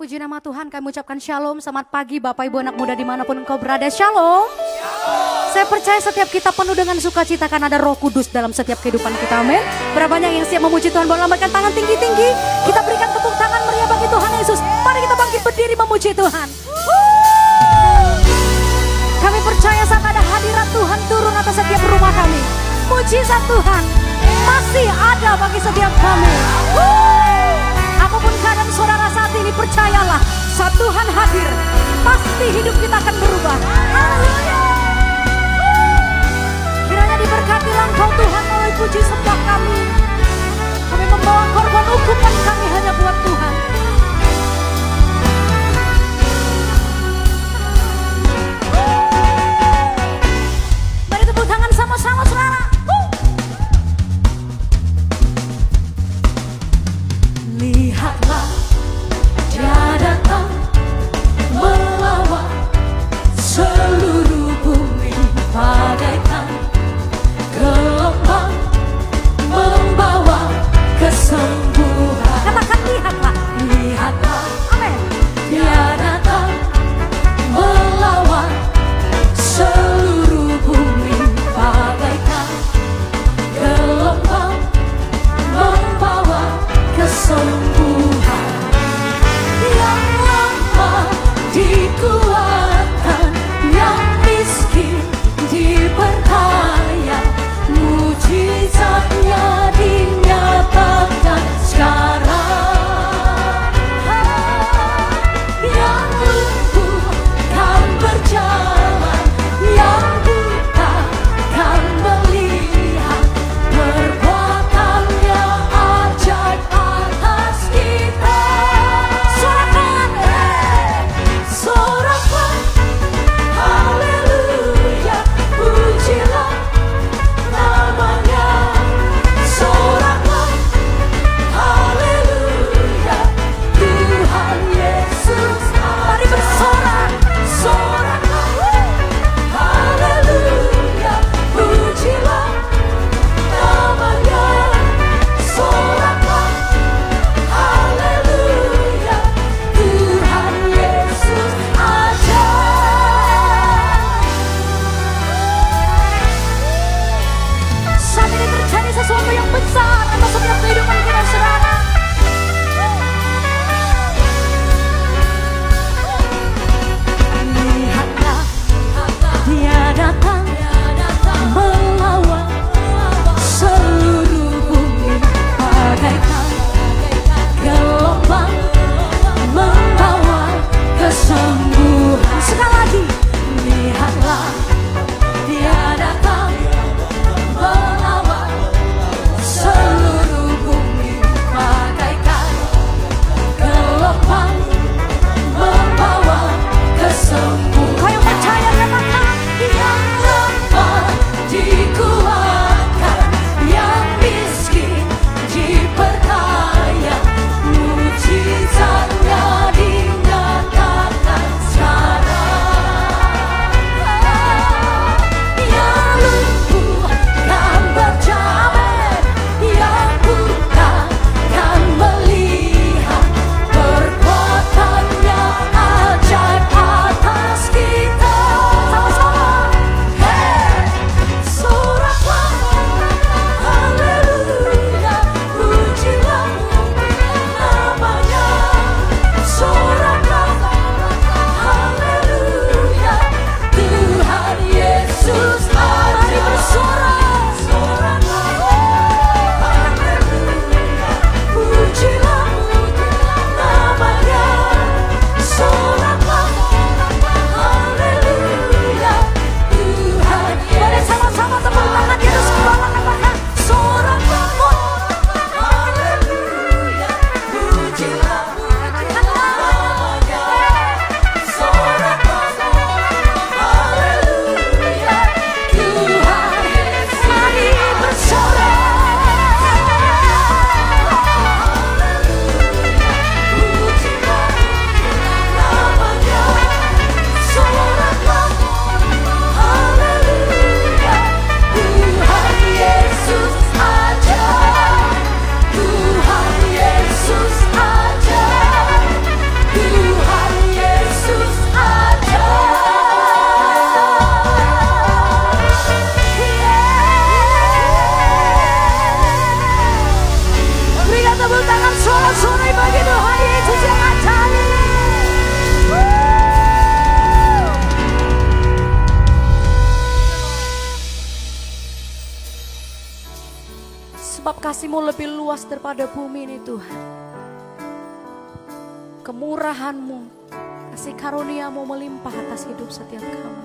Puji nama Tuhan kami ucapkan shalom. Selamat pagi Bapak Ibu anak muda di mana pun engkau berada. Shalom, Saya percaya setiap kita penuh dengan sukacita Karena ada roh kudus dalam setiap kehidupan kita. Amin. Berapa banyak yang siap memuji Tuhan? Boleh lambaikan tangan tinggi-tinggi. Kita berikan tepuk tangan meriah bagi Tuhan Yesus. Mari kita bangkit berdiri memuji Tuhan. Kami percaya saat ada hadirat Tuhan turun atas setiap rumah kami. Mujizat Tuhan masih ada bagi setiap kami. Apa pun keadaan saudara saat ini percayalah saat Tuhan hadir pasti hidup kita akan berubah. Haleluya. Kiranya diberkatilah engkau Tuhan melalui puji sembah kami. Kami membawa korban hukuman kami hanya buat Tuhan. Mari tepuk tangan sama-sama saudara. Lihatlah kemurahanmu, kasih karuniaMu melimpah atas hidup setiap kami.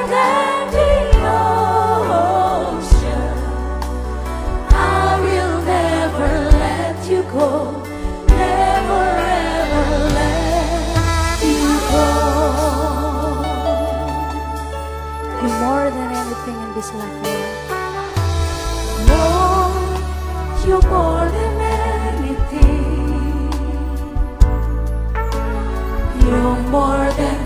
this love, Lord, you're more than anything. You're more than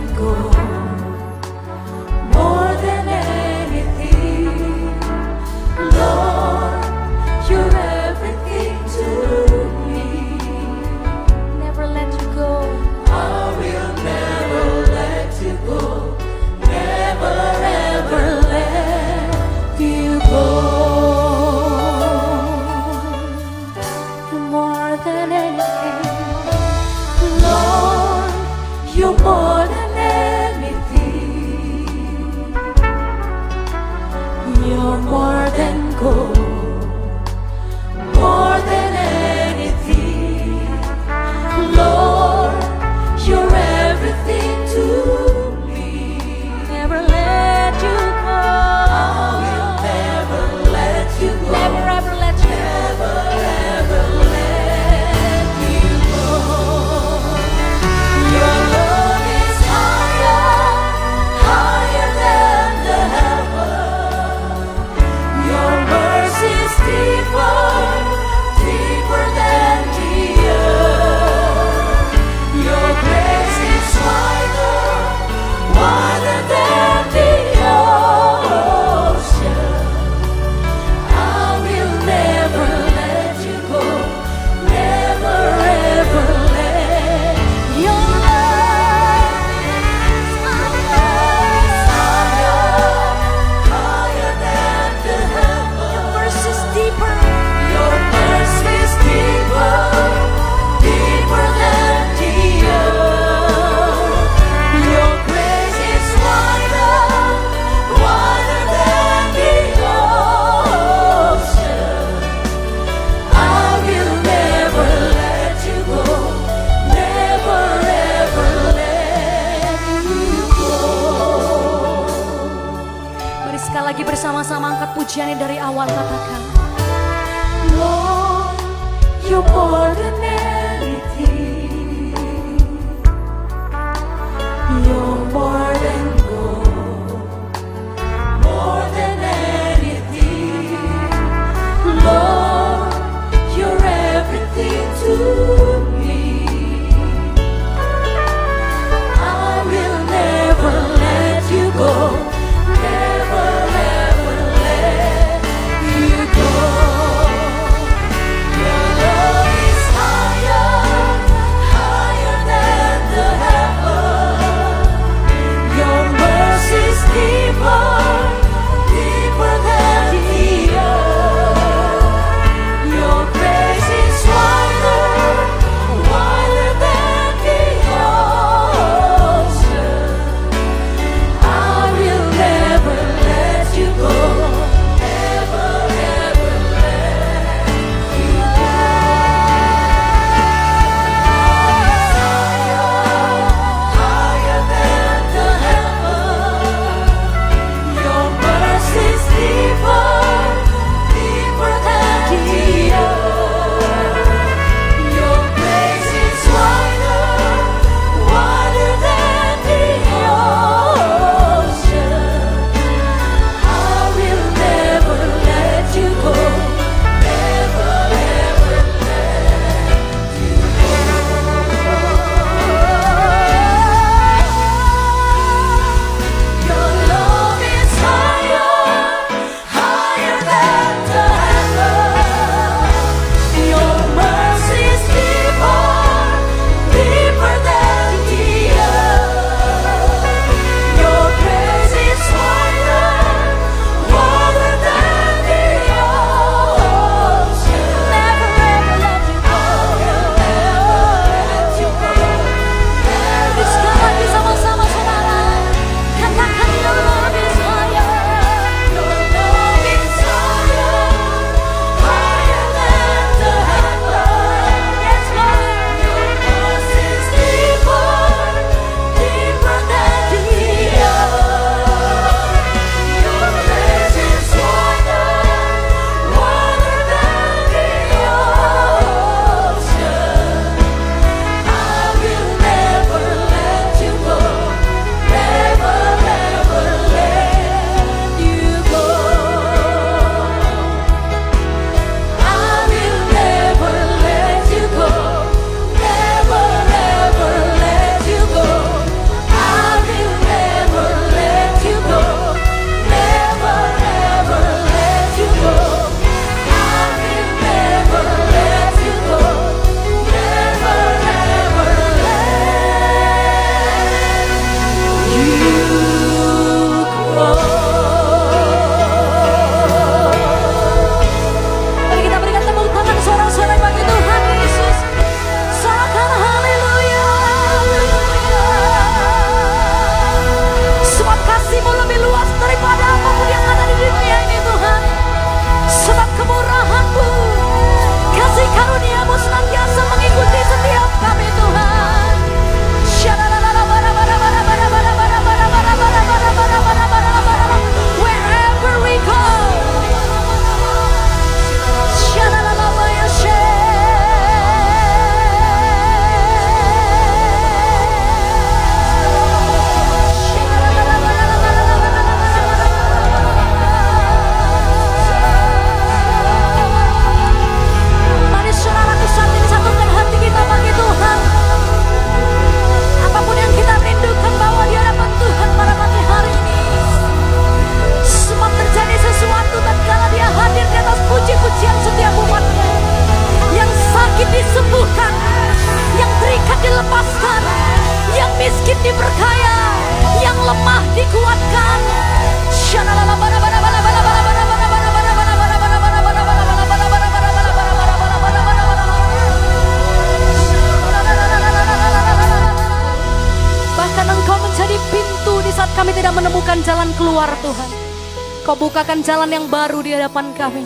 jalan yang baru di hadapan kami.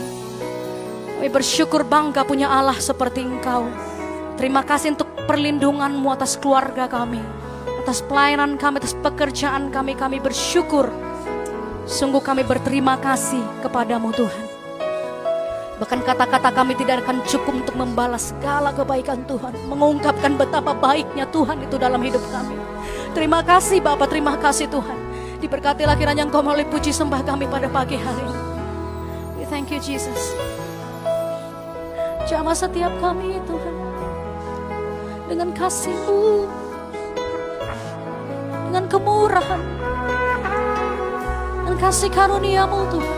Kami bersyukur bangga punya Allah seperti Engkau. Terima kasih untuk perlindunganmu atas keluarga kami. Atas pelayanan kami, atas pekerjaan kami. Kami bersyukur. Sungguh kami berterima kasih kepadamu Tuhan. Bahkan kata-kata kami tidak akan cukup untuk membalas segala kebaikan Tuhan. Mengungkapkan betapa baiknya Tuhan itu dalam hidup kami. Terima kasih Bapak, terima kasih Tuhan. Diberkatilah kiranya Engkau melalui puji sembah kami pada pagi hari ini. Thank you Jesus. Jamah setiap kami Tuhan. Dengan kasih-Mu. Dengan kemurahan. Dengan kasih karunia-Mu Tuhan.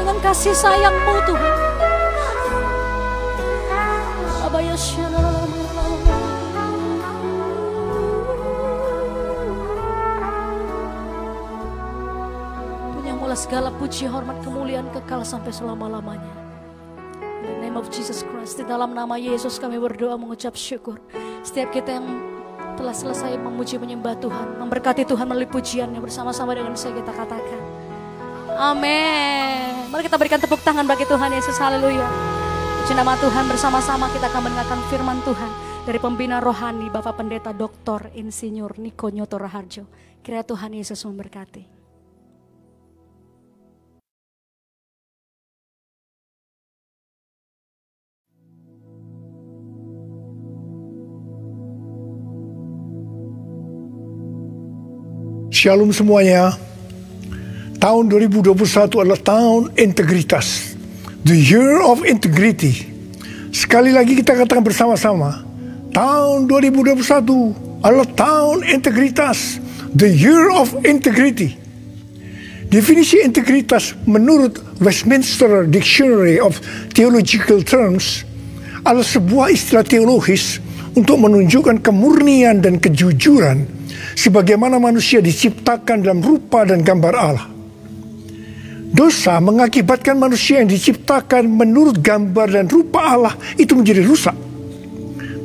Dengan kasih sayang-Mu Tuhan. Shalom. Segala puji, hormat, kemuliaan kekal sampai selama-lamanya. In the name of Jesus Christ, di dalam nama Yesus kami berdoa mengucap syukur. Setiap kita yang telah selesai memuji menyembah Tuhan, memberkati Tuhan melalui pujian yang bersama-sama dengan saya kita katakan. Amin. Mari kita berikan tepuk tangan bagi Tuhan Yesus. Haleluya. Puji nama Tuhan bersama-sama kita akan mendengarkan firman Tuhan dari pembina rohani Bapak Pendeta Dr. Insinyur Niko Nyoto Raharjo. Kiranya Tuhan Yesus memberkati. Shalom semuanya. Tahun 2021 adalah tahun integritas. The year of integrity. Sekali lagi kita katakan bersama-sama. Tahun 2021 adalah tahun integritas. The year of integrity. Definisi integritas menurut Westminster Dictionary of Theological Terms adalah sebuah istilah teologis untuk menunjukkan kemurnian dan kejujuran sebagaimana manusia diciptakan dalam rupa dan gambar Allah. Dosa mengakibatkan manusia yang diciptakan menurut gambar dan rupa Allah itu menjadi rusak.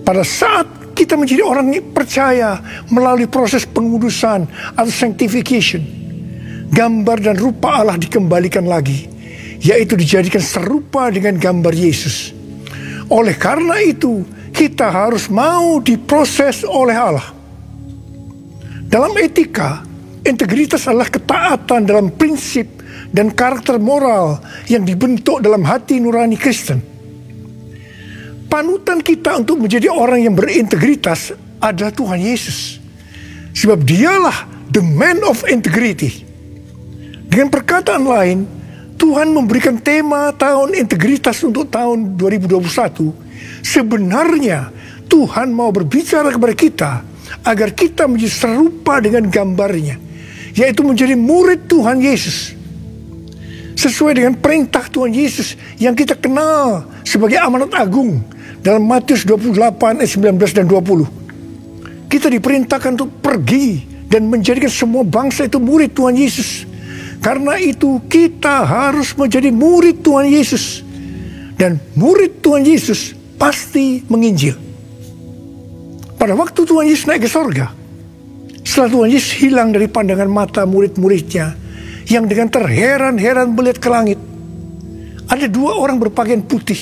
Pada saat kita menjadi orang yang percaya melalui proses pengudusan atau sanctification, gambar dan rupa Allah dikembalikan lagi, yaitu dijadikan serupa dengan gambar Yesus. Oleh karena itu, kita harus mau diproses oleh Allah. Dalam etika, integritas adalah ketaatan dalam prinsip dan karakter moral yang dibentuk dalam hati nurani Kristen. Panutan kita untuk menjadi orang yang berintegritas adalah Tuhan Yesus. Sebab dialah the man of integrity. Dengan perkataan lain, Tuhan memberikan tema tahun integritas untuk tahun 2021. Sebenarnya Tuhan mau berbicara kepada kita agar kita menjadi serupa dengan gambarnya, yaitu menjadi murid Tuhan Yesus. Sesuai dengan perintah Tuhan Yesus yang kita kenal sebagai amanat agung dalam Matius 28 ayat 19 dan 20. Kita diperintahkan untuk pergi dan menjadikan semua bangsa itu murid Tuhan Yesus. Karena itu kita harus menjadi murid Tuhan Yesus. Dan murid Tuhan Yesus pasti menginjil. Pada waktu Tuhan Yesus naik ke sorga, setelah Tuhan Yesus hilang dari pandangan mata murid-muridnya, yang dengan terheran-heran melihat ke langit, ada dua orang berpakaian putih,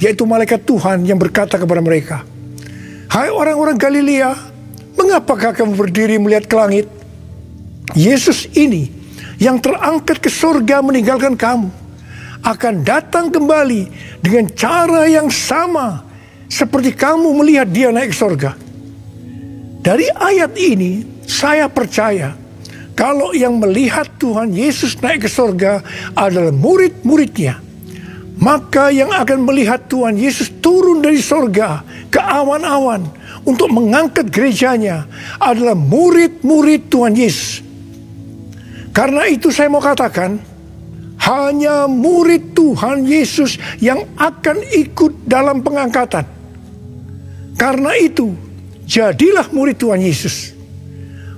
yaitu malaikat Tuhan yang berkata kepada mereka, Hai orang-orang Galilea, mengapakah kamu berdiri melihat ke langit? Yesus ini yang terangkat ke sorga meninggalkan kamu akan datang kembali dengan cara yang sama seperti kamu melihat dia naik ke sorga. Dari ayat ini saya percaya kalau yang melihat Tuhan Yesus naik ke sorga adalah murid-muridnya. Maka yang akan melihat Tuhan Yesus turun dari sorga ke awan-awan untuk mengangkat gerejanya adalah murid-murid Tuhan Yesus. Karena itu saya mau katakan, hanya murid Tuhan Yesus yang akan ikut dalam pengangkatan. Karena itu, jadilah murid Tuhan Yesus.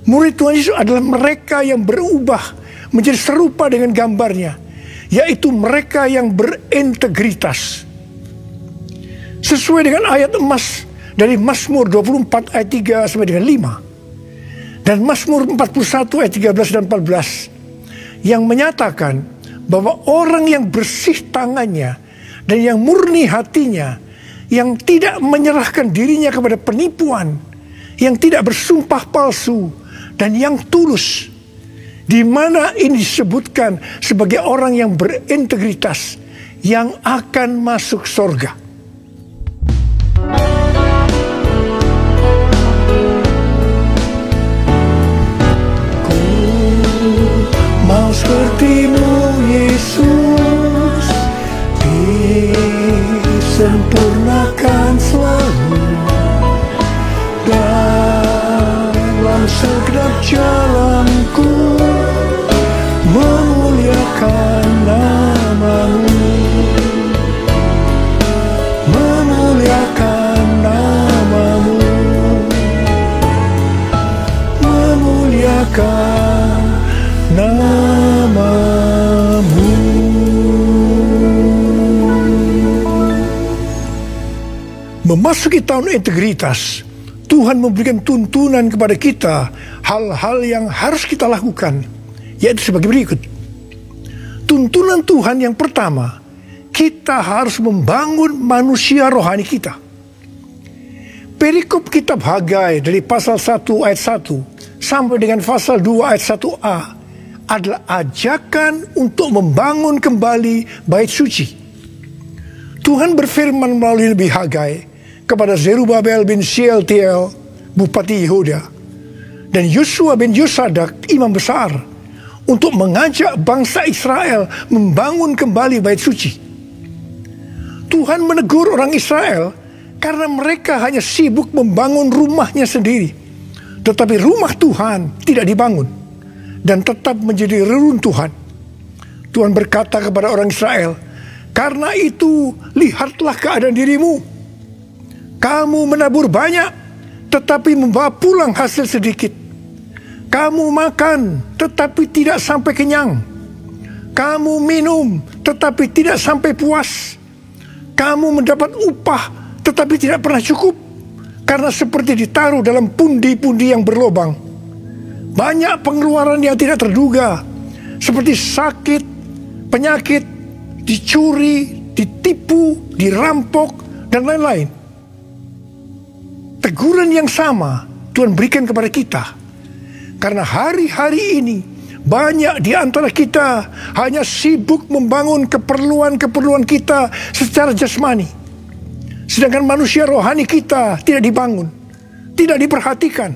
Murid Tuhan Yesus adalah mereka yang berubah menjadi serupa dengan gambarnya, yaitu mereka yang berintegritas. Sesuai dengan ayat emas dari Mazmur 24 ayat 3 sampai dengan 5. Dan Mazmur 41 ayat 13 dan 14 yang menyatakan bahwa orang yang bersih tangannya dan yang murni hatinya yang tidak menyerahkan dirinya kepada penipuan, yang tidak bersumpah palsu dan yang tulus di mana ini disebutkan sebagai orang yang berintegritas yang akan masuk surga. Ku mau sepertimu Yesus disempurnakan selalu dalam segenap jalanku memasuki tahun integritas Tuhan memberikan tuntunan kepada kita hal-hal yang harus kita lakukan yaitu sebagai berikut tuntunan Tuhan yang pertama kita harus membangun manusia rohani kita perikop kitab Hagai dari pasal 1 ayat 1 sampai dengan pasal 2 ayat 1a adalah ajakan untuk membangun kembali bait suci. Tuhan berfirman melalui Nabi Hagai kepada Zerubabel bin Shealtiel, Bupati Yehuda, dan Yosua bin Yosadak, imam besar, untuk mengajak bangsa Israel membangun kembali bait suci. Tuhan menegur orang Israel karena mereka hanya sibuk membangun rumahnya sendiri. Tetapi rumah Tuhan tidak dibangun dan tetap menjadi reruntuhan. Tuhan berkata kepada orang Israel, "Karena itu, lihatlah keadaan dirimu. Kamu menabur banyak, tetapi membawa pulang hasil sedikit. Kamu makan, tetapi tidak sampai kenyang. Kamu minum, tetapi tidak sampai puas. Kamu mendapat upah, tetapi tidak pernah cukup, karena seperti ditaruh dalam pundi-pundi yang berlobang." Banyak pengeluaran yang tidak terduga, seperti sakit, penyakit, dicuri, ditipu, dirampok, dan lain-lain. Teguran yang sama Tuhan berikan kepada kita. Karena hari-hari ini banyak di antara kita hanya sibuk membangun keperluan-keperluan kita secara jasmani. Sedangkan manusia rohani kita tidak dibangun, tidak diperhatikan.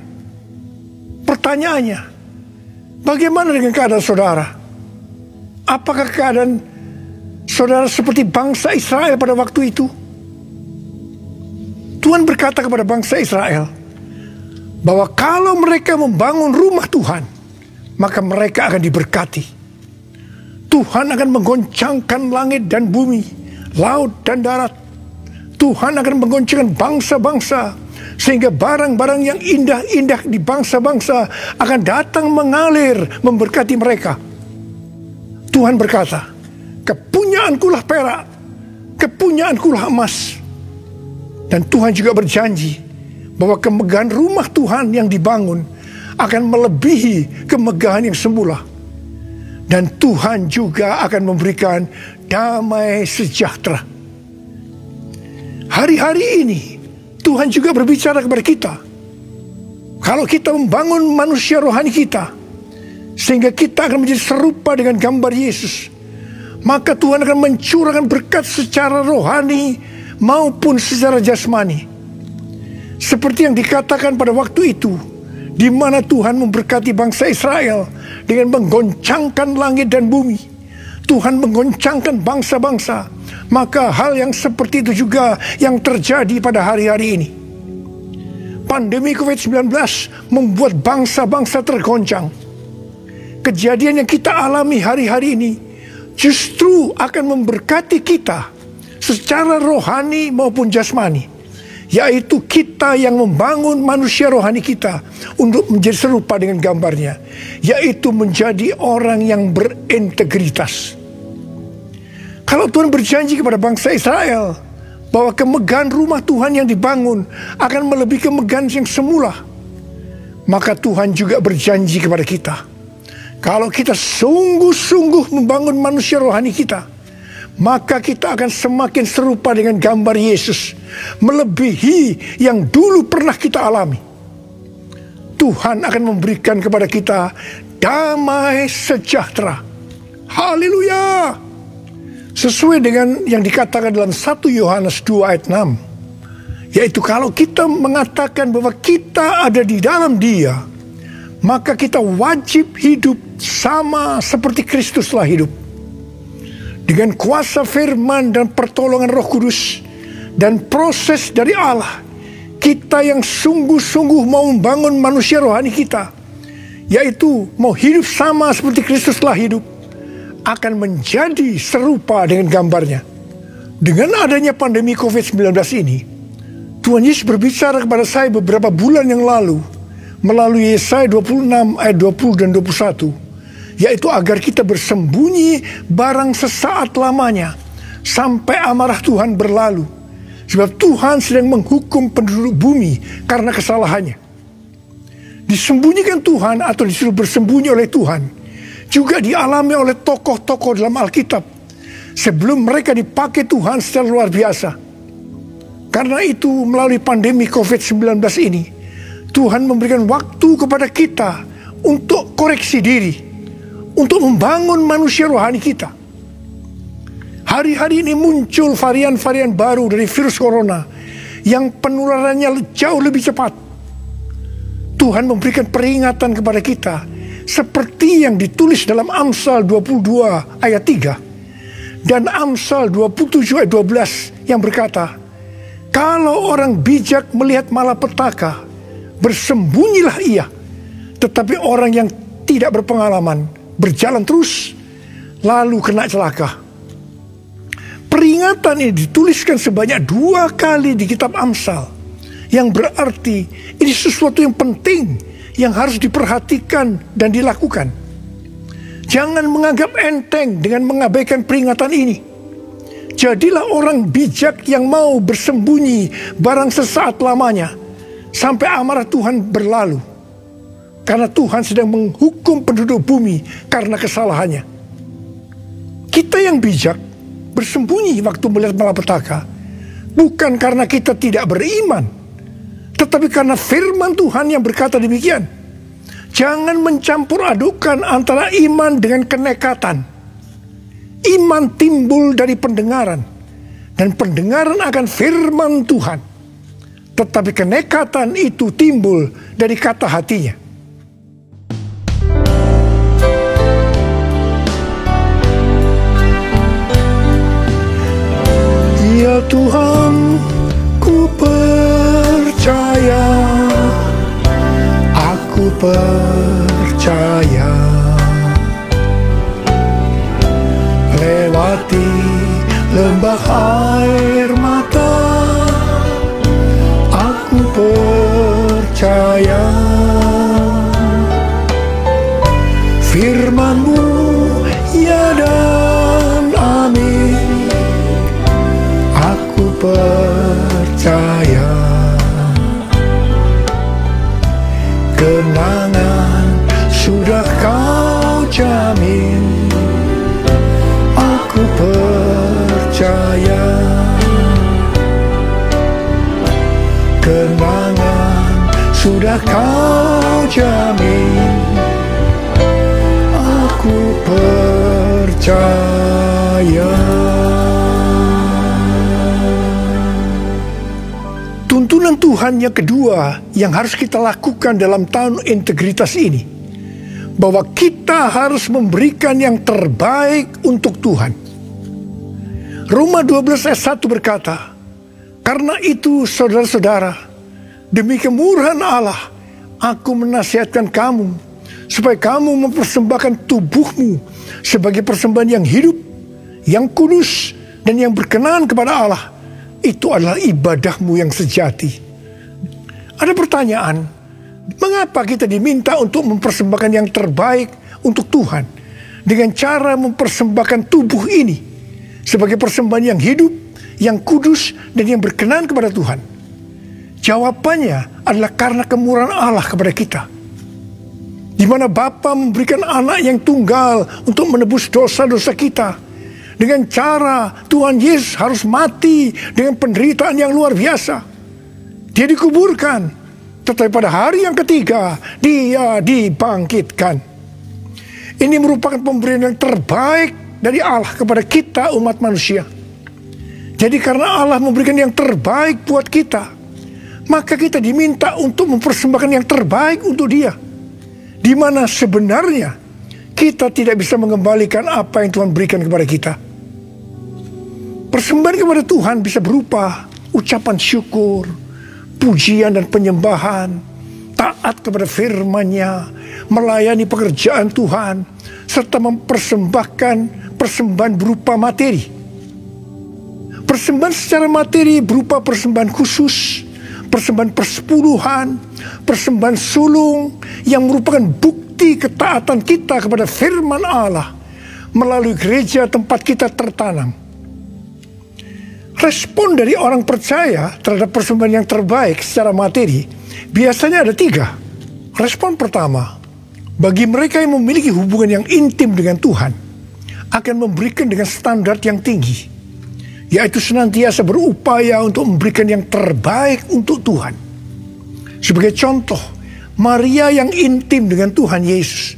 Pertanyaannya, bagaimana dengan keadaan saudara? Apakah keadaan saudara seperti bangsa Israel pada waktu itu? Tuhan berkata kepada bangsa Israel bahwa kalau mereka membangun rumah Tuhan, maka mereka akan diberkati. Tuhan akan menggoncangkan langit dan bumi, laut dan darat. Tuhan akan menggoncangkan bangsa-bangsa sehingga barang-barang yang indah-indah di bangsa-bangsa akan datang mengalir memberkati mereka. Tuhan berkata, kepunyaankulah perak, kepunyaankulah emas. Dan Tuhan juga berjanji bahwa kemegahan rumah Tuhan yang dibangun akan melebihi kemegahan yang semula. Dan Tuhan juga akan memberikan damai sejahtera. Hari-hari ini Tuhan juga berbicara kepada kita. Kalau kita membangun manusia rohani kita, sehingga kita akan menjadi serupa dengan gambar Yesus, maka Tuhan akan mencurahkan berkat secara rohani maupun secara jasmani. Seperti yang dikatakan pada waktu itu, di mana Tuhan memberkati bangsa Israel dengan menggoncangkan langit dan bumi. Tuhan menggoncangkan bangsa-bangsa. Maka hal yang seperti itu juga yang terjadi pada hari-hari ini. Pandemi COVID-19 membuat bangsa-bangsa tergoncang. Kejadian yang kita alami hari-hari ini justru akan memberkati kita secara rohani maupun jasmani. Yaitu kita yang membangun manusia rohani kita untuk menjadi serupa dengan gambarnya. Yaitu menjadi orang yang berintegritas. Kalau Tuhan berjanji kepada bangsa Israel bahwa kemegahan rumah Tuhan yang dibangun akan melebihi kemegahan yang semula, maka Tuhan juga berjanji kepada kita. Kalau kita sungguh-sungguh membangun manusia rohani kita, maka kita akan semakin serupa dengan gambar Yesus, melebihi yang dulu pernah kita alami. Tuhan akan memberikan kepada kita damai sejahtera. Haleluya! Sesuai dengan yang dikatakan dalam 1 Yohanes 2 ayat 6. Yaitu kalau kita mengatakan bahwa kita ada di dalam dia, maka kita wajib hidup sama seperti Kristuslah hidup. Dengan kuasa firman dan pertolongan roh kudus dan proses dari Allah, kita yang sungguh-sungguh mau membangun manusia rohani kita, yaitu mau hidup sama seperti Kristuslah hidup, akan menjadi serupa dengan gambarnya. Dengan adanya pandemi COVID-19 ini, Tuhan Yesus berbicara kepada saya beberapa bulan yang lalu melalui Yesaya 26 ayat 20 dan 21 yaitu agar kita bersembunyi barang sesaat lamanya sampai amarah Tuhan berlalu. Sebab Tuhan sedang menghukum penduduk bumi karena kesalahannya. Disembunyikan Tuhan atau disuruh bersembunyi oleh Tuhan juga dialami oleh tokoh-tokoh dalam Alkitab sebelum mereka dipakai Tuhan secara luar biasa. Karena itu melalui pandemi COVID-19 ini, Tuhan memberikan waktu kepada kita untuk koreksi diri, untuk membangun manusia rohani kita. Hari-hari ini muncul varian-varian baru dari virus corona yang penularannya jauh lebih cepat. Tuhan memberikan peringatan kepada kita seperti yang ditulis dalam Amsal 22 ayat 3 dan Amsal 27 ayat 12 yang berkata, kalau orang bijak melihat malapetaka, bersembunyilah ia. Tetapi orang yang tidak berpengalaman berjalan terus lalu kena celaka. Peringatan ini dituliskan sebanyak dua kali di kitab Amsal. Yang berarti ini sesuatu yang penting yang harus diperhatikan dan dilakukan. Jangan menganggap enteng dengan mengabaikan peringatan ini. Jadilah orang bijak yang mau bersembunyi barang sesaat lamanya sampai amarah Tuhan berlalu. Karena Tuhan sedang menghukum penduduk bumi karena kesalahannya. Kita yang bijak bersembunyi waktu melihat malapetaka bukan karena kita tidak beriman, tetapi karena firman Tuhan yang berkata demikian. Jangan mencampur adukan antara iman dengan kenekatan. Iman timbul dari pendengaran. Dan pendengaran akan firman Tuhan. Tetapi kenekatan itu timbul dari kata hatinya. Tuhan, ku percaya, aku percaya. Lewati lembah air mata, aku percaya. Jamin Aku percaya Tuntunan Tuhan yang kedua yang harus kita lakukan dalam tahun integritas ini bahwa kita harus memberikan yang terbaik untuk Tuhan. Roma 12 ayat 1 berkata, Karena itu saudara-saudara, demi kemurahan Allah, aku menasihatkan kamu supaya kamu mempersembahkan tubuhmu sebagai persembahan yang hidup, yang kudus, dan yang berkenan kepada Allah. Itu adalah ibadahmu yang sejati. Ada pertanyaan, mengapa kita diminta untuk mempersembahkan yang terbaik untuk Tuhan dengan cara mempersembahkan tubuh ini sebagai persembahan yang hidup, yang kudus, dan yang berkenan kepada Tuhan? Jawabannya adalah karena kemurahan Allah kepada kita Di mana Bapa memberikan anak yang tunggal untuk menebus dosa-dosa kita. Dengan cara Tuhan Yesus harus mati dengan penderitaan yang luar biasa. Dia dikuburkan. Tetapi pada hari yang ketiga, dia dibangkitkan. Ini merupakan pemberian yang terbaik dari Allah kepada kita umat manusia. Jadi karena Allah memberikan yang terbaik buat kita, maka kita diminta untuk mempersembahkan yang terbaik untuk dia. Di mana sebenarnya kita tidak bisa mengembalikan apa yang Tuhan berikan kepada kita. Persembahan kepada Tuhan bisa berupa ucapan syukur, pujian dan penyembahan, taat kepada firman-Nya, melayani pekerjaan Tuhan, serta mempersembahkan persembahan berupa materi. Persembahan secara materi berupa persembahan khusus, persembahan persepuluhan, persembahan sulung yang merupakan bukti ketaatan kita kepada firman Allah melalui gereja tempat kita tertanam. Respon dari orang percaya terhadap persembahan yang terbaik secara materi biasanya ada tiga. Respon pertama, bagi mereka yang memiliki hubungan yang intim dengan Tuhan, akan memberikan dengan standar yang tinggi, yaitu senantiasa berupaya untuk memberikan yang terbaik untuk Tuhan. Sebagai contoh, Maria yang intim dengan Tuhan Yesus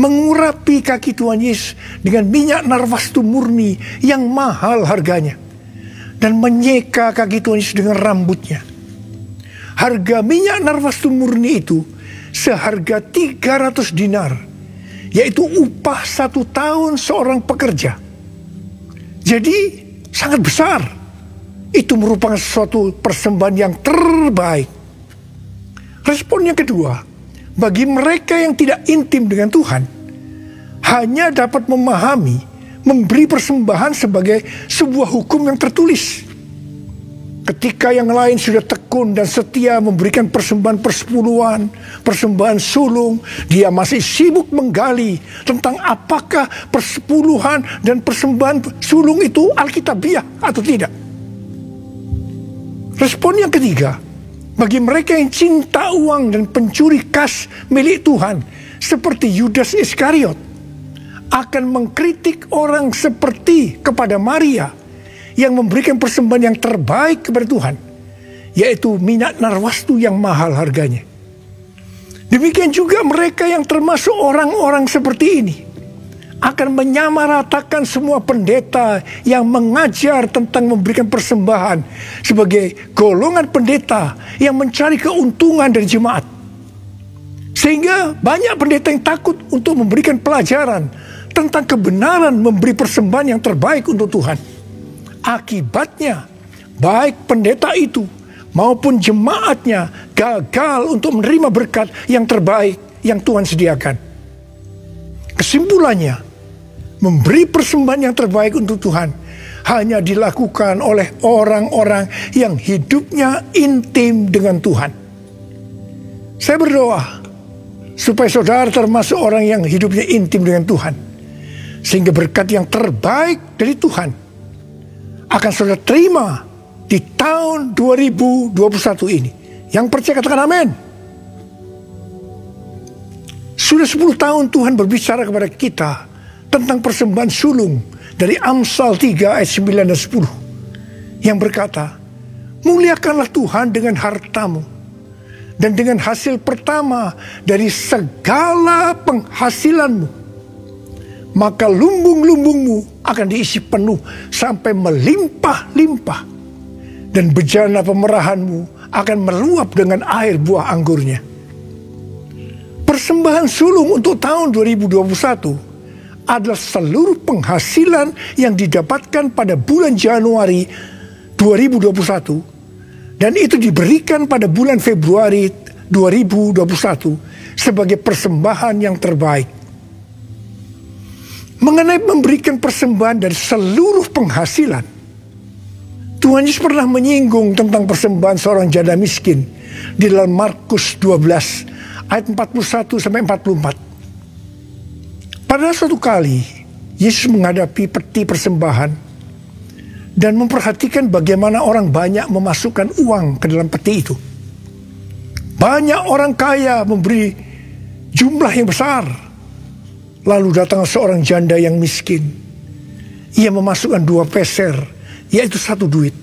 mengurapi kaki Tuhan Yesus dengan minyak narwastu murni yang mahal harganya dan menyeka kaki Tuhan Yesus dengan rambutnya. Harga minyak narwastu murni itu seharga 300 dinar, yaitu upah satu tahun seorang pekerja. Jadi sangat besar. Itu merupakan suatu persembahan yang terbaik. Respon yang kedua, bagi mereka yang tidak intim dengan Tuhan, hanya dapat memahami, memberi persembahan sebagai sebuah hukum yang tertulis. Ketika yang lain sudah tekun dan setia memberikan persembahan persepuluhan, persembahan sulung, dia masih sibuk menggali tentang apakah persepuluhan dan persembahan sulung itu alkitabiah atau tidak. Respon yang ketiga, bagi mereka yang cinta uang dan pencuri kas milik Tuhan, seperti Yudas Iskariot, akan mengkritik orang seperti kepada Maria yang memberikan persembahan yang terbaik kepada Tuhan, yaitu minyak narwastu yang mahal harganya. Demikian juga mereka yang termasuk orang-orang seperti ini akan menyamaratakan semua pendeta yang mengajar tentang memberikan persembahan sebagai golongan pendeta yang mencari keuntungan dari jemaat. Sehingga banyak pendeta yang takut untuk memberikan pelajaran tentang kebenaran memberi persembahan yang terbaik untuk Tuhan. Akibatnya, baik pendeta itu maupun jemaatnya gagal untuk menerima berkat yang terbaik yang Tuhan sediakan. Kesimpulannya, memberi persembahan yang terbaik untuk Tuhan hanya dilakukan oleh orang-orang yang hidupnya intim dengan Tuhan. Saya berdoa supaya saudara termasuk orang yang hidupnya intim dengan Tuhan. Sehingga berkat yang terbaik dari Tuhan akan saudara terima di tahun 2021 ini. Yang percaya katakan amin. Sudah 10 tahun Tuhan berbicara kepada kita tentang persembahan sulung dari Amsal 3 ayat 9 dan 10 yang berkata, Muliakanlah Tuhan dengan hartamu dan dengan hasil pertama dari segala penghasilanmu. Maka lumbung-lumbungmu akan diisi penuh sampai melimpah-limpah. Dan bejana pemerahanmu akan meluap dengan air buah anggurnya. Persembahan sulung untuk tahun 2021 adalah seluruh penghasilan yang didapatkan pada bulan Januari 2021 dan itu diberikan pada bulan Februari 2021 sebagai persembahan yang terbaik. Mengenai memberikan persembahan dari seluruh penghasilan, Tuhan Yesus pernah menyinggung tentang persembahan seorang janda miskin di dalam Markus 12 ayat 41 sampai 44. Pada suatu kali Yesus menghadapi peti persembahan dan memperhatikan bagaimana orang banyak memasukkan uang ke dalam peti itu. Banyak orang kaya memberi jumlah yang besar. Lalu datang seorang janda yang miskin. Ia memasukkan dua peser, yaitu satu duit.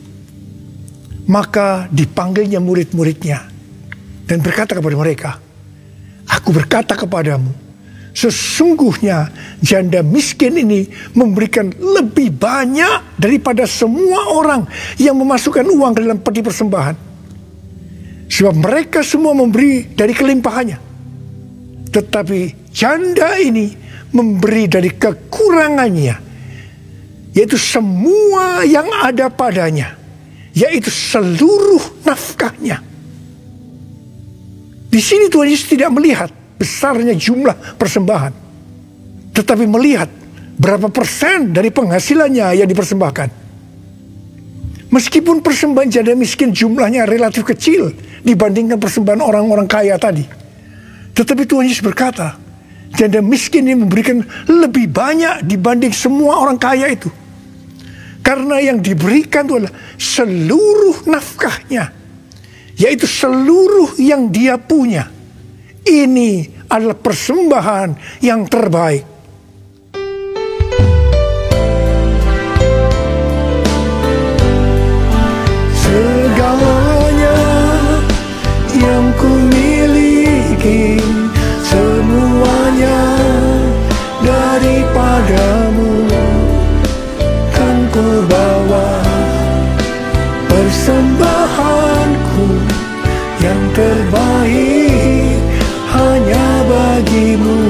Maka dipanggilnya murid-muridnya dan berkata kepada mereka, Aku berkata kepadamu, sesungguhnya janda miskin ini memberikan lebih banyak daripada semua orang yang memasukkan uang ke dalam peti persembahan. Sebab mereka semua memberi dari kelimpahannya. Tetapi janda ini memberi dari kekurangannya, yaitu semua yang ada padanya, yaitu seluruh nafkahnya. Di sini Tuhan Yesus tidak melihat besarnya jumlah persembahan, tetapi melihat berapa persen dari penghasilannya yang dipersembahkan. Meskipun persembahan janda miskin jumlahnya relatif kecil dibandingkan persembahan orang-orang kaya tadi. Tetapi Tuhan Yesus berkata, janda miskin ini memberikan lebih banyak dibanding semua orang kaya itu. Karena yang diberikan itu adalah seluruh nafkahnya. Yaitu seluruh yang dia punya. Ini adalah persembahan yang terbaik. Daripadamu kan ku bawa persembahanku yang terbaik hanya bagimu.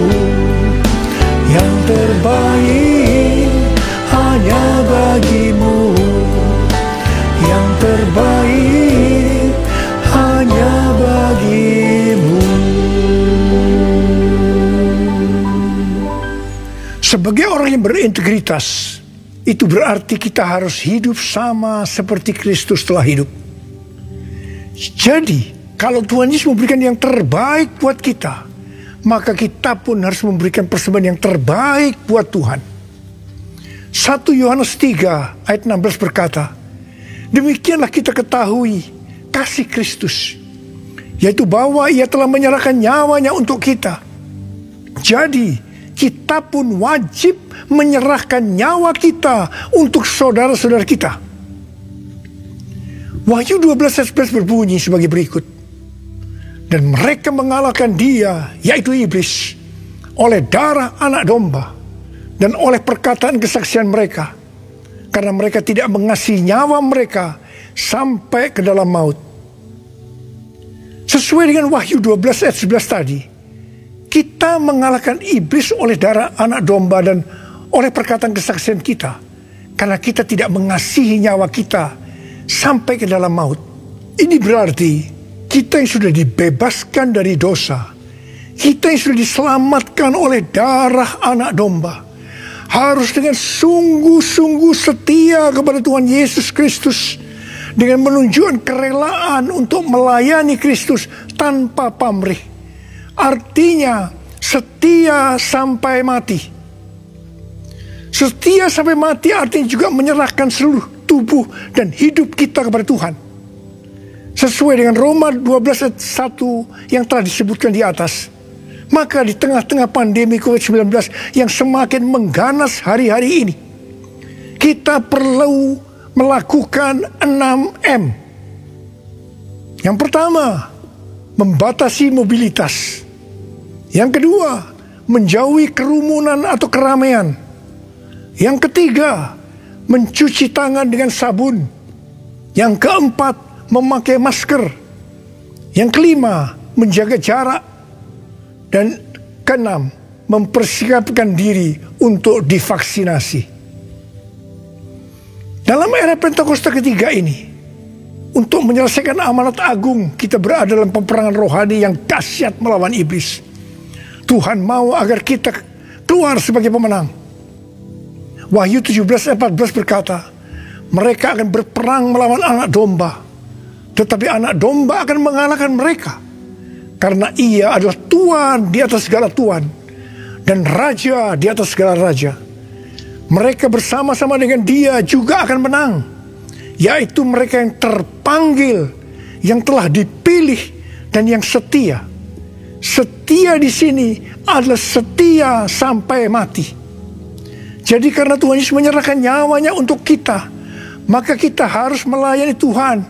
Yang terbaik hanya bagimu Sebagai orang yang berintegritas, itu berarti kita harus hidup sama seperti Kristus telah hidup. Jadi, kalau Tuhan Yesus memberikan yang terbaik buat kita, maka kita pun harus memberikan persembahan yang terbaik buat Tuhan. 1 Yohanes 3 ayat 16 berkata, Demikianlah kita ketahui kasih Kristus, yaitu bahwa ia telah menyerahkan nyawanya untuk kita. Jadi, kita pun wajib menyerahkan nyawa kita untuk saudara-saudara kita. Wahyu 12 ayat 11 berbunyi sebagai berikut. Dan mereka mengalahkan dia, yaitu iblis, oleh darah anak domba dan oleh perkataan kesaksian mereka karena mereka tidak mengasihi nyawa mereka sampai ke dalam maut. Sesuai dengan Wahyu 12 ayat 11 tadi, kita mengalahkan iblis oleh darah anak domba dan oleh perkataan kesaksian kita. Karena kita tidak mengasihi nyawa kita sampai ke dalam maut. Ini berarti kita yang sudah dibebaskan dari dosa. Kita yang sudah diselamatkan oleh darah anak domba harus dengan sungguh-sungguh setia kepada Tuhan Yesus Kristus dengan menunjukkan kerelaan untuk melayani Kristus tanpa pamrih. Artinya setia sampai mati. Setia sampai mati artinya juga menyerahkan seluruh tubuh dan hidup kita kepada Tuhan. Sesuai dengan Roma 12 ayat 1 yang telah disebutkan di atas. Maka di tengah-tengah pandemi COVID-19 yang semakin mengganas hari-hari ini, kita perlu melakukan 6M. Yang pertama, membatasi mobilitas. Yang kedua, menjauhi kerumunan atau keramaian. Yang ketiga, mencuci tangan dengan sabun. Yang keempat, memakai masker. Yang kelima, menjaga jarak dan keenam, mempersiapkan diri untuk divaksinasi. Dalam era Pentakosta ketiga ini, untuk menyelesaikan amanat agung, kita berada dalam peperangan rohani yang dahsyat melawan iblis. Tuhan mau agar kita keluar sebagai pemenang. Wahyu 17 ayat 14 berkata, mereka akan berperang melawan anak domba, tetapi anak domba akan mengalahkan mereka karena ia adalah Tuhan di atas segala Tuhan dan Raja di atas segala Raja. Mereka bersama-sama dengan dia juga akan menang. Yaitu mereka yang terpanggil, yang telah dipilih dan yang setia. Setia di sini adalah setia sampai mati. Jadi karena Tuhan Yesus menyerahkan nyawanya untuk kita, maka kita harus melayani Tuhan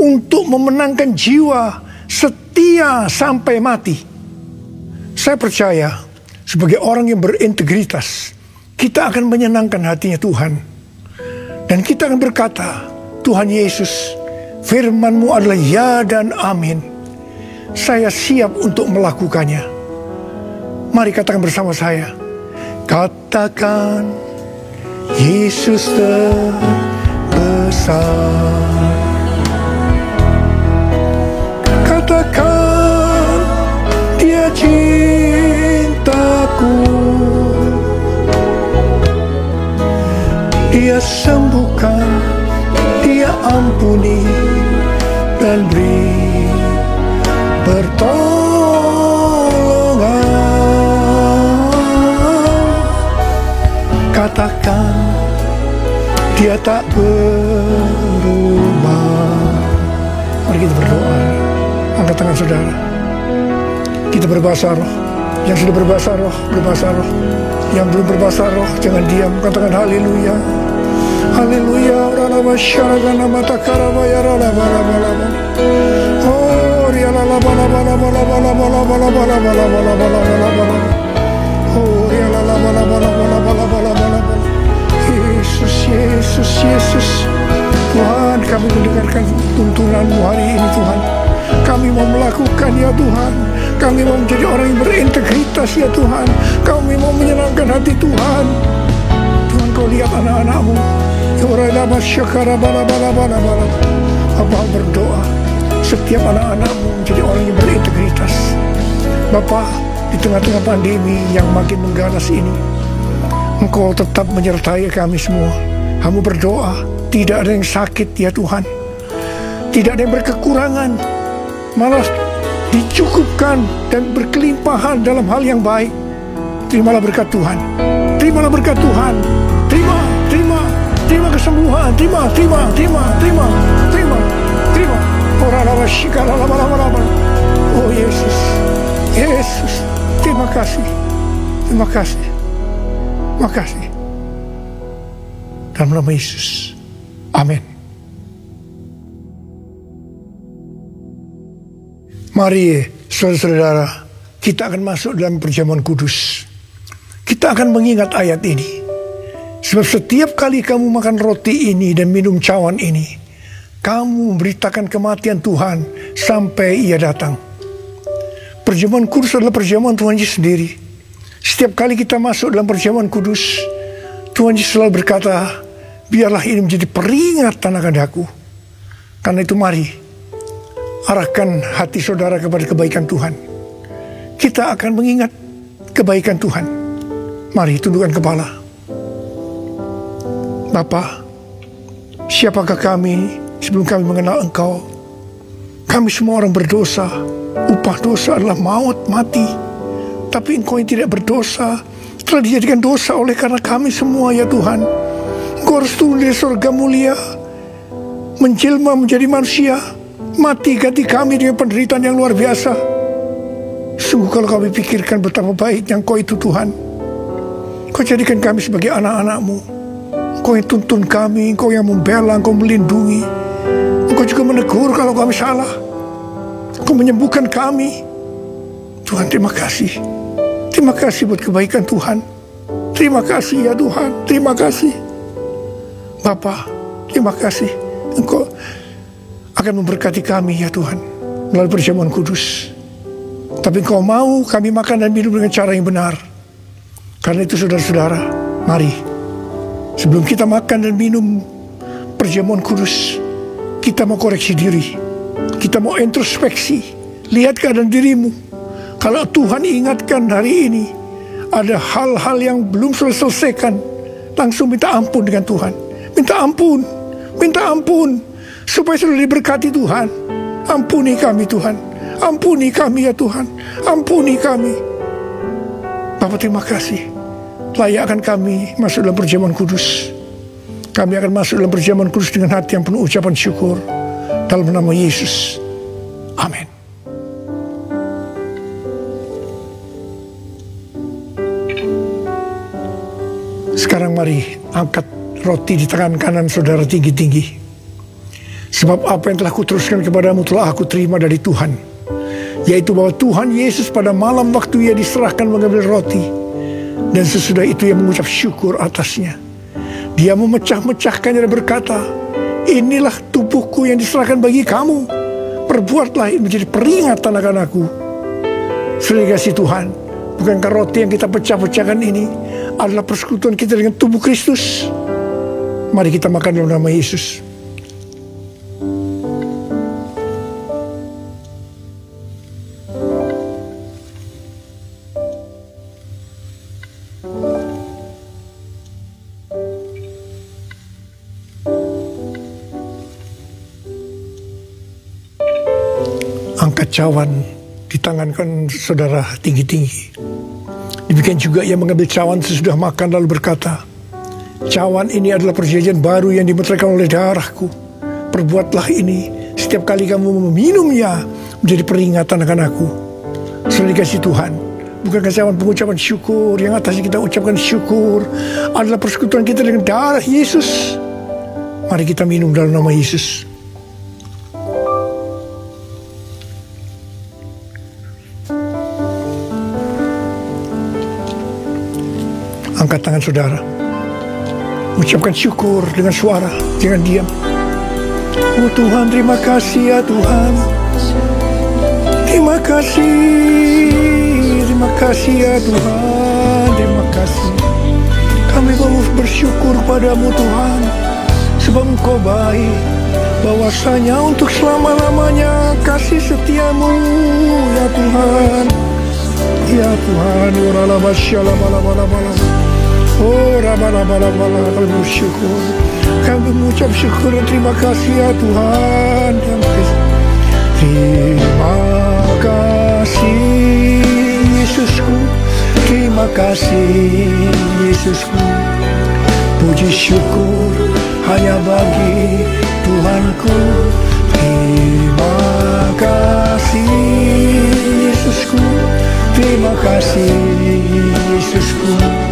untuk memenangkan jiwa setia sampai mati. Saya percaya sebagai orang yang berintegritas, kita akan menyenangkan hatinya Tuhan. Dan kita akan berkata, Tuhan Yesus, firmanmu adalah ya dan amin. Saya siap untuk melakukannya. Mari katakan bersama saya. Katakan, Yesus terbesar. Dia tak berubah. Mari kita berdoa. Angkat tangan saudara. Kita berbahasa roh. Yang sudah berbahasa roh, berbahasa roh. Yang belum berbahasa roh, jangan diam. Katakan haleluya. Haleluya. Ralaba syaragana mata karaba ya. Oh, ria lalaba laba laba laba laba laba laba laba laba laba laba laba laba. Oh, ria lalaba laba laba laba laba laba laba. Yesus, Yesus. Tuhan, kami mendengarkan tuntunanmu hari ini Tuhan. Kami mau melakukan ya Tuhan. Kami mau menjadi orang yang berintegritas ya Tuhan. Kami mau menyenangkan hati Tuhan. Tuhan kau lihat anak-anakmu. Ya syakara bala bala bala berdoa. Setiap anak-anakmu menjadi orang yang berintegritas. Bapak, di tengah-tengah pandemi yang makin mengganas ini, Engkau tetap menyertai kami semua. Kamu berdoa, tidak ada yang sakit ya Tuhan. Tidak ada yang berkekurangan. Malah dicukupkan dan berkelimpahan dalam hal yang baik. Terimalah berkat Tuhan. Terimalah berkat Tuhan. Terima, terima, terima kesembuhan. Terima, terima, terima, terima, terima, terima. Oh Yesus, Yesus, terima kasih, terima kasih, terima kasih. Dalam nama Yesus, Amin. Mari saudara-saudara, kita akan masuk dalam perjamuan kudus. Kita akan mengingat ayat ini. Sebab setiap kali kamu makan roti ini dan minum cawan ini, kamu memberitakan kematian Tuhan sampai ia datang. Perjamuan kudus adalah perjamuan Tuhan Yesus sendiri. Setiap kali kita masuk dalam perjamuan kudus, Tuhan Yesus selalu berkata, biarlah ini menjadi peringatan akan aku. Karena itu mari, arahkan hati saudara kepada kebaikan Tuhan. Kita akan mengingat kebaikan Tuhan. Mari tundukkan kepala. Bapa, siapakah kami sebelum kami mengenal Engkau? Kami semua orang berdosa. Upah dosa adalah maut, mati. Tapi Engkau yang tidak berdosa telah dijadikan dosa oleh karena kami semua ya Tuhan. Engkau harus turun dari surga mulia, menjelma menjadi manusia, mati ganti kami dengan penderitaan yang luar biasa. Sungguh kalau kami pikirkan betapa baiknya Engkau itu Tuhan. Kau jadikan kami sebagai anak-anakmu. Engkau yang tuntun kami, Engkau yang membela, Engkau melindungi. Engkau juga menegur kalau kami salah. Engkau menyembuhkan kami. Tuhan terima kasih. Terima kasih buat kebaikan Tuhan. Terima kasih ya Tuhan. Terima kasih. Bapa, terima kasih. Engkau akan memberkati kami ya Tuhan. Melalui perjamuan kudus. Tapi engkau mau kami makan dan minum dengan cara yang benar. Karena itu saudara-saudara, mari. Sebelum kita makan dan minum perjamuan kudus, kita mau koreksi diri. Kita mau introspeksi. Lihat keadaan dirimu. Kalau Tuhan ingatkan hari ini, ada hal-hal yang belum selesaikan, langsung minta ampun dengan Tuhan. Minta ampun, minta ampun, supaya sudah diberkati Tuhan. Ampuni kami Tuhan, ampuni kami ya Tuhan, ampuni kami. Bapak terima kasih, layakkan kami masuk dalam perjamuan kudus. Kami akan masuk dalam perjamuan kudus dengan hati yang penuh ucapan syukur. Dalam nama Yesus. Amin. Sekarang mari angkat roti di tangan kanan saudara tinggi-tinggi. Sebab apa yang telah kuteruskan kepadamu telah aku terima dari Tuhan. Yaitu bahwa Tuhan Yesus pada malam waktu ia diserahkan mengambil roti. Dan sesudah itu ia mengucap syukur atasnya. Dia memecah-mecahkannya dan berkata, Inilah tubuhku yang diserahkan bagi kamu. Perbuatlah ini menjadi peringatan akan aku. Kasih Tuhan, bukankah roti yang kita pecah-pecahkan ini adalah persekutuan kita dengan tubuh Kristus? Mari kita makan dalam nama Yesus. angkat cawan di tangan kan saudara tinggi-tinggi. Demikian juga ia mengambil cawan sesudah makan lalu berkata, Cawan ini adalah perjanjian baru yang dimeteraikan oleh darahku. Perbuatlah ini setiap kali kamu meminumnya menjadi peringatan akan aku. Sudah dikasih Tuhan. Bukankah cawan pengucapan syukur yang atasnya kita ucapkan syukur adalah persekutuan kita dengan darah Yesus. Mari kita minum dalam nama Yesus. Angkat tangan saudara. Ucapkan syukur dengan suara, jangan diam. Oh Tuhan, terima kasih ya Tuhan. Terima kasih, terima kasih ya Tuhan, terima kasih. Kami mau bersyukur padamu Tuhan, sebab Engkau baik. Bahwasanya untuk selama-lamanya kasih setiamu ya Tuhan. Ya Tuhan, uralah masyalah malam malam malam. Oh, rama-rama-rama kami bersyukur. Kami mengucap syukur dan terima kasih ya Tuhan. Terima kasih Yesusku. Terima kasih Yesusku. Puji syukur hanya bagi Tuhanku. Terima kasih Yesusku. Terima kasih Yesusku.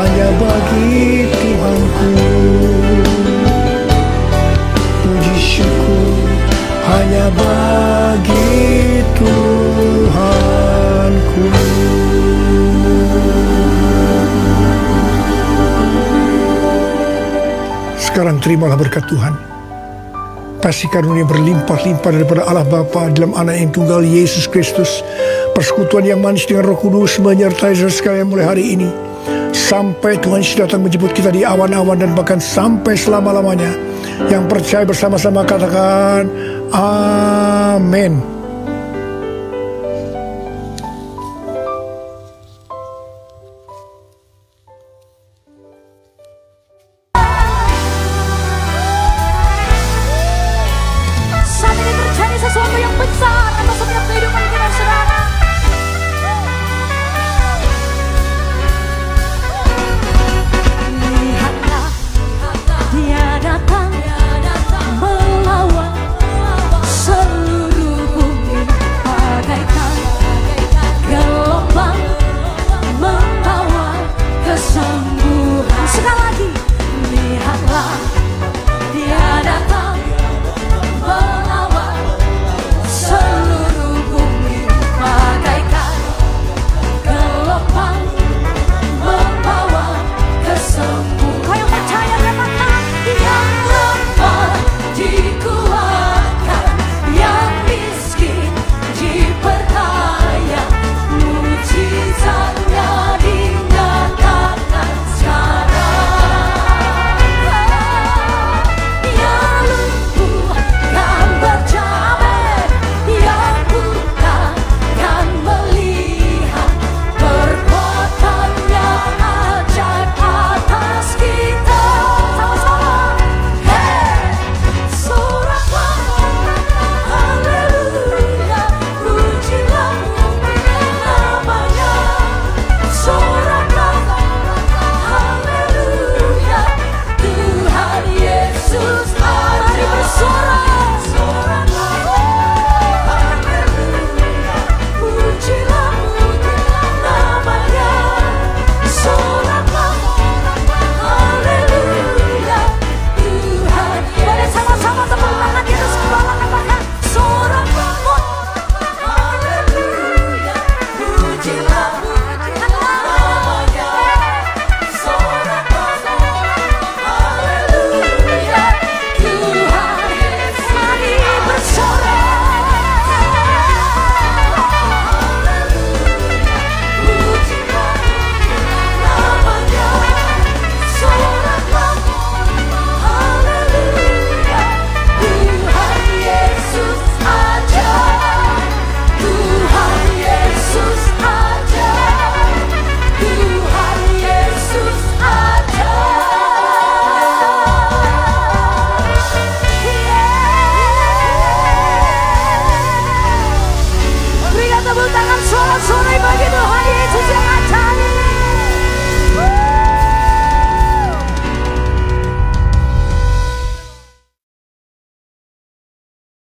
hanya bagi Tuhanku. Puji syukur hanya bagi Tuhanku. Sekarang terimalah berkat Tuhan. Kasih karunia berlimpah-limpah daripada Allah Bapa dalam anak yang tunggal Yesus Kristus. Persekutuan yang manis dengan roh kudus menyertai saudara sekalian mulai hari ini sampai Tuhan Yesus datang menjemput kita di awan-awan dan bahkan sampai selama-lamanya. Yang percaya bersama-sama katakan amin